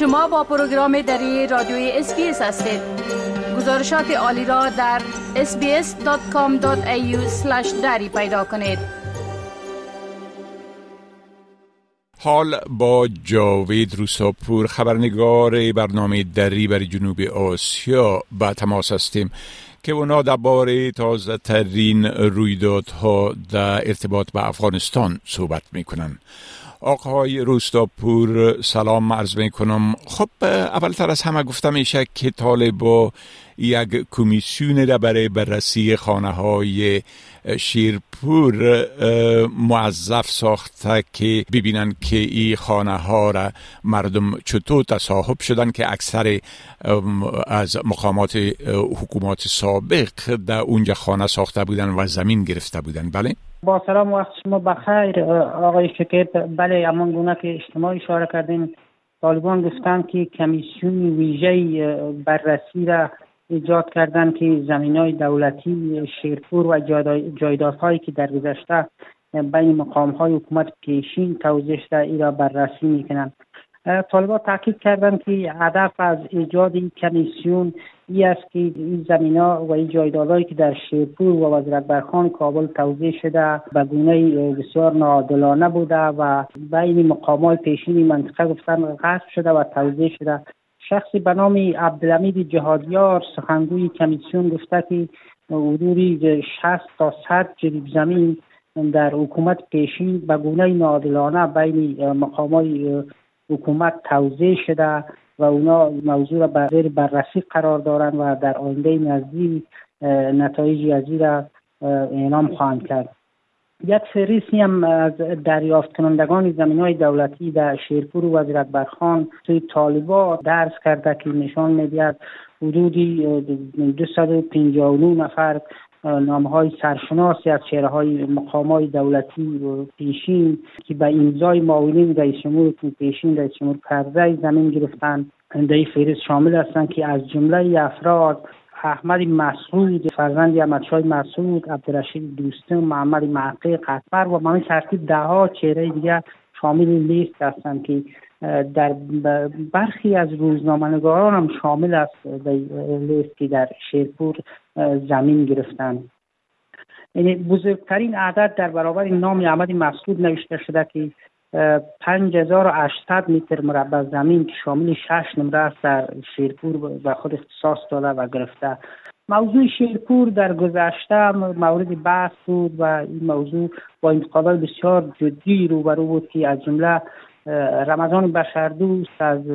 شما با پروگرام دری رادیوی SBS هستید. گزارشات عالی را در sbs.com.au دری پیدا کنید. حال با جاوید روستاپور خبرنگار برنامه دری بر جنوب آسیا با تماس هستیم که اونا درباره تازه ترین رویدادها در ارتباط به افغانستان صحبت می‌کنن. آقای روستاپور سلام عرض می کنم خب اولتر از همه گفتم میشه که طالبا یک کمیسیون را برای بررسی خانه های شیرپور معذف ساخته که ببینن که این خانه ها را مردم چطور تصاحب شدن که اکثر از مقامات حکومات سابق در اونجا خانه ساخته بودن و زمین گرفته بودن بله؟ با سلام وقت شما بخیر آقای شکیب بله امان گونه که اجتماع اشاره کردین طالبان گفتن که کمیسیون ویژه بررسی را ایجاد کردن که زمین های دولتی شیرپور و جایدادهایی که در گذشته بین مقام های حکومت پیشین توضیح شده ای را بررسی می‌کنند. طالبان تاکید کردند که هدف از ایجاد این کمیسیون ای است که این زمین ها و این جایدادهایی که در شیرپور و وزارت برخان کابل توضیح شده به گونه بسیار نادلانه بوده و بین مقام های پیشین منطقه گفتن غصب شده و توضیح شده. شخصی به نام عبدالمید جهادیار سخنگوی کمیسیون گفته که حدودی 60 تا 100 جریب زمین در حکومت پیشین به گونه نادلانه بین مقامات حکومت توضیح شده و اونا موضوع را بر بررسی قرار دارند و در آینده نزدیک نتایج از را اعلام خواهند کرد. یک فهرستی هم از دریافت کنندگان زمین های دولتی در شیرپور و وزیرت برخان توی طالبا درس کرده که نشان می‌دهد حدودی 259 نفر نام های سرشناسی از چهره های مقام های دولتی و پیشین که به امضای معاونین رئیس جمهور پیشین رئیس جمهور کرده زمین گرفتن در فهرست شامل هستند که از جمله افراد احمد مسعود فرزند احمدشاه مسعود عبدالرشید دوستم محمد معقی قطبر و همین ترتیب ده ها چهره دیگر شامل لیست هستند که در برخی از روزنامه‌نگاران هم شامل است لیست که در شیرپور زمین گرفتند یعنی بزرگترین عدد در برابر نام احمد مسعود نوشته شده که 5800 متر مربع زمین که شامل شش نمره است در شیرپور به خود اختصاص داده و گرفته. موضوع شیرپور در گذشته مورد بحث بود و این موضوع با انتقادات بسیار جدی روبرو بود که از جمله رمضان بشردوست از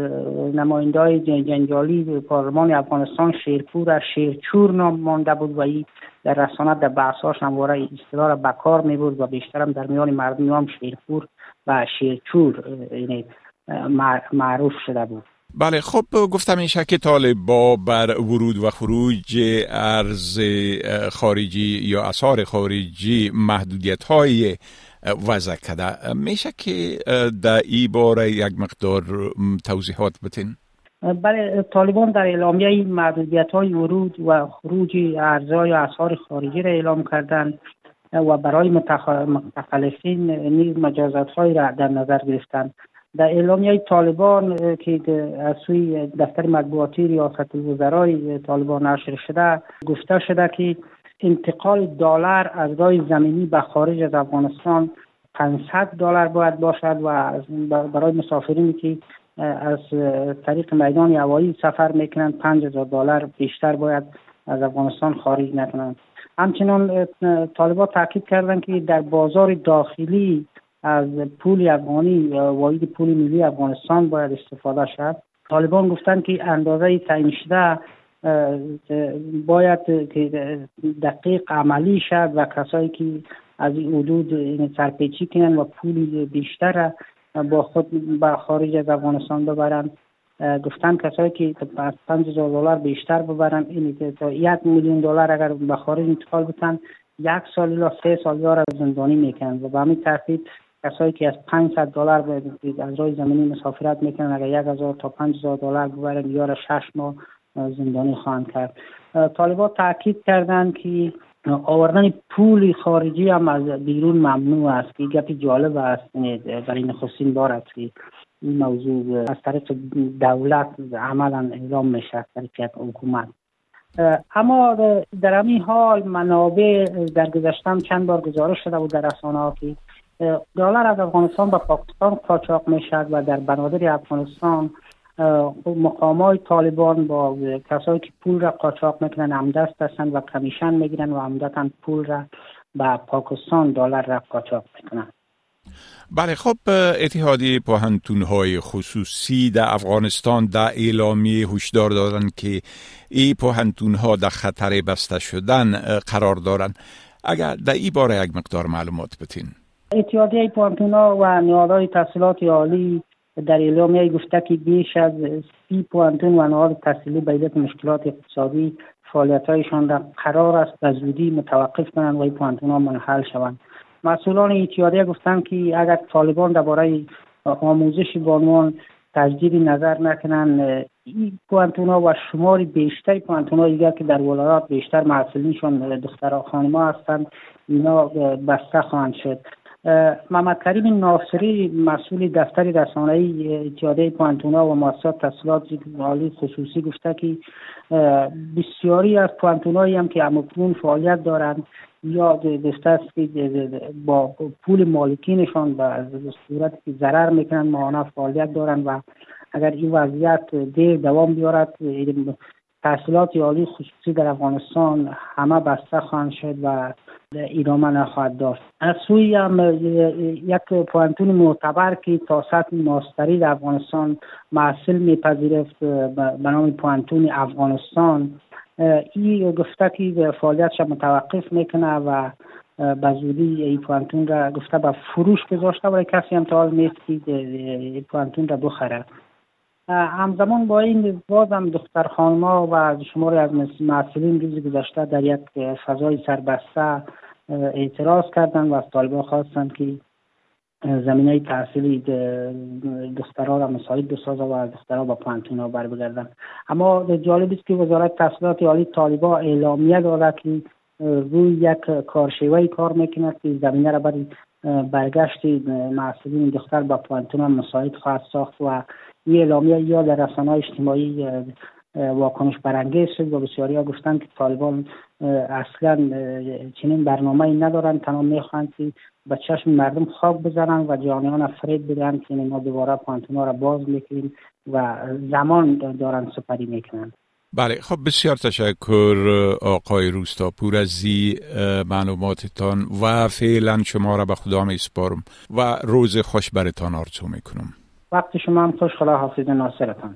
نماینده های جنجالی پارلمان افغانستان شیرپور از شیرچور نام مانده بود و این در رسانت در بحثاش همواره اصطلاح را بکار می بود و بیشترم در میان مردم هم شیرپور و شیرچور یعنی معروف شده بود. بله خب گفتم این که طالبا بر ورود و خروج ارز خارجی یا اثار خارجی محدودیت های وضع کرده. میشه که در ای باره یک مقدار توضیحات بتین؟ بله طالبان در اعلامیه محدودیت های ورود و خروج ارزهای و اثار خارجی را اعلام کردن و برای متخلفین نیز مجازات های را در نظر گرفتن. در اعلامیه طالبان که از سوی دفتر مطبوعاتی ریاست الوزرای طالبان نشر شده گفته شده که انتقال دلار از راه زمینی به خارج از افغانستان 500 دلار باید باشد و برای مسافرینی که از طریق میدان هوایی سفر می‌کنند 5000 دلار بیشتر باید از افغانستان خارج نکنند. همچنان طالبان تاکید کردند که در بازار داخلی از پول افغانی واحد پول ملی افغانستان باید استفاده شد طالبان گفتند که اندازه تعیین شده باید دقیق عملی شد و کسایی که از این حدود سرپیچی کنن و پول بیشتر با خود به خارج از افغانستان ببرن گفتن کسایی که از پنج هزار دلار بیشتر ببرن این تا یک میلیون دلار اگر به خارج انتقال بتن یک سال یا سه سال یا زندانی می‌کنن. و به همین ترتیب کسایی که از 500 دلار از راه زمینی مسافرت می‌کنن اگر یک هزار تا پنج هزار دلار ببرن یا شش ماه زندانی خواهند کرد. طالبان تاکید کردند که آوردن پول خارجی هم از بیرون ممنوع است. که گپی جالب است. برای نخستین بار است که این موضوع از طریق دولت عملا اعلام میشه از طریق حکومت اما در همین حال منابع در گذشتم چند بار گزارش شده بود در رسانه ها که دلار از افغانستان به پاکستان قاچاق می‌شد و در بنادر افغانستان مقام های طالبان با کسایی که پول را قاچاق می‌کنن همدست هستند و کمیشن می‌گیرن و عمدتا پول را به پاکستان دلار را قاچاق می‌کنن. بله خب اتحادی پاهنتون های خصوصی در افغانستان در اعلامی هشدار دادن که ای پاهنتون ها در خطر بسته شدن قرار دارن. اگر در ای باره یک مقدار معلومات بتین اتحادیه پاهنتون ها و نهادهای تحصیلات عالی در اعلامیه گفته که بیش از سی پوانتون و نهاد تحصیلی به علت مشکلات اقتصادی فعالیتهایشان را قرار است به زودی متوقف کنند و این پوانتون ها منحل شوند. مسئولان اتحادیه گفتند که اگر طالبان درباره آموزش بانوان تجدید نظر نکنند این پوانتونا و شمار بیشتر پوانتونا دیگر که در ولایات بیشتر محصلینشان دختر خانما هستند اینا بسته خواهند شد. محمد کریم ناصری مسئول دفتر رسانه‌ای اتحادیه پوانتونا و مؤسسات تحصیلات عالی خصوصی گفته که بسیاری از پوانتونایی هم که امکنون فعالیت دارند یا گفته است که با پول مالکینشان به صورت که ضرر می‌کنن ماهانه فعالیت دارند و اگر این وضعیت دیر دوام بیارد تحصیلات عالی خصوصی در افغانستان همه بسته خواهند شد و ایرامه نخواهد داشت. از سوی هم یک پوانتون معتبر که تا سطح ماستری در افغانستان محصل میپذیرفت به نام پوانتون افغانستان. ای گفته که فعالیتش متوقف می‌کنه و به زودی این پوانتون را گفته به فروش گذاشته ولی کسی هم تا حال نیست که پوانتون را بخره. همزمان با این باز هم دختر خانما و شماری از محصلین روز گذشته در یک فضای سربسته اعتراض کردند و از طالبان خواستند که زمینه تحصیلی دخترها را مساعد بسازه و دخترها با پانتونا بر بگردن اما جالب است که وزارت تحصیلات عالی طالبا اعلامیه داده که روی یک کارشیوه کار می‌کند که زمینه را برای برگشت محصولین دختر با پانتونا مساعد خواهد ساخت و این اعلامیه یا در رسانه اجتماعی واکنش برانگیز شد و بسیاری ها گفتند که طالبان اصلا چنین برنامه ای ندارند. تنها می‌خواهند که به چشم مردم خواب بزنن و جانیان فرید بدن که ما دوباره پانتونا را باز می‌کنیم و زمان دارن سپری می‌کنن بله خب بسیار تشکر آقای روستاپور از معلوماتتان و فعلا شما را به خدا می سپارم و روز خوش برتان آرزو می‌کنم. وقت شما هم خوش خدا حافظ و ناصرتان.